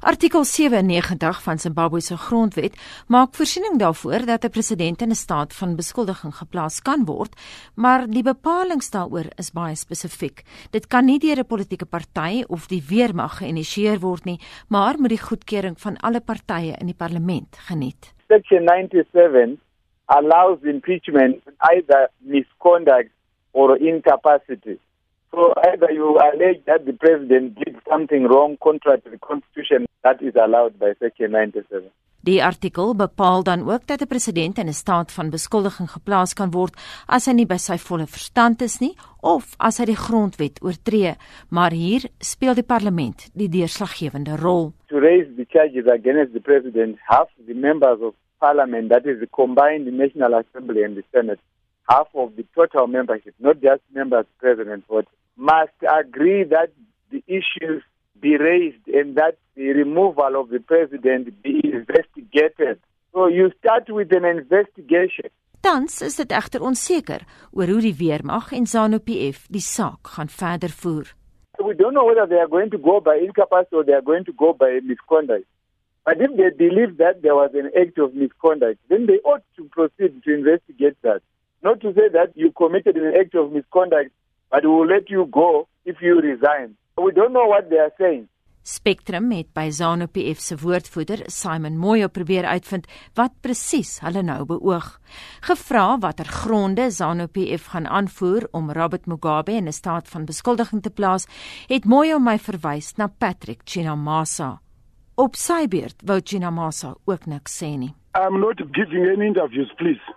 Artikel 97 van Zimbabwe se grondwet maak voorsiening daarvoor dat 'n president in 'n staat van beskuldiging geplaas kan word, maar die bepalinge daaroor is baie spesifiek. Dit kan nie deur 'n politieke party of die weermag geïnisieer word nie, maar moet die goedkeuring van alle partye in die parlement geniet. Section 97 allows impeachment either misconduct or incapacity. So either you allege that the president did something wrong contrary to the constitution that is allowed by section 97. Die artikel bepaal dan ook dat 'n president in 'n staat van beskuldiging geplaas kan word as hy nie by sy volle verstand is nie of as hy die grondwet oortree, maar hier speel die parlement die deurslaggewende rol. To raise the charges against the president, half the members of parliament that is the combined National Assembly and the Senate, half of the total membership, not just members president vote, must agree that the issues be raised and that the removal of the president be investigated. So you start with an investigation. Tans is dit egter onseker oor hoe die weermag en ZANU-PF die saak gaan verder voer. We don't know whether they are going to go by incapacity or they are going to go by misconduct. But if they believe that there was an act of misconduct, then they ought to proceed to investigate that. Not to say that you committed an act of misconduct, but we will let you go if you resign. We don't know what they are saying. Spectrum het by ZANU-PF se woordvoerder Simon Moyo probeer uitvind wat presies hulle nou beoog. Gevra watter gronde ZANU-PF gaan aanvoer om Robert Mugabe in 'n staat van beskuldiging te plaas, het Moyo my verwys na Patrick Chinamasa. Op sy beurt wou Chinamasa ook niks sê nie. I'm not giving any interviews please.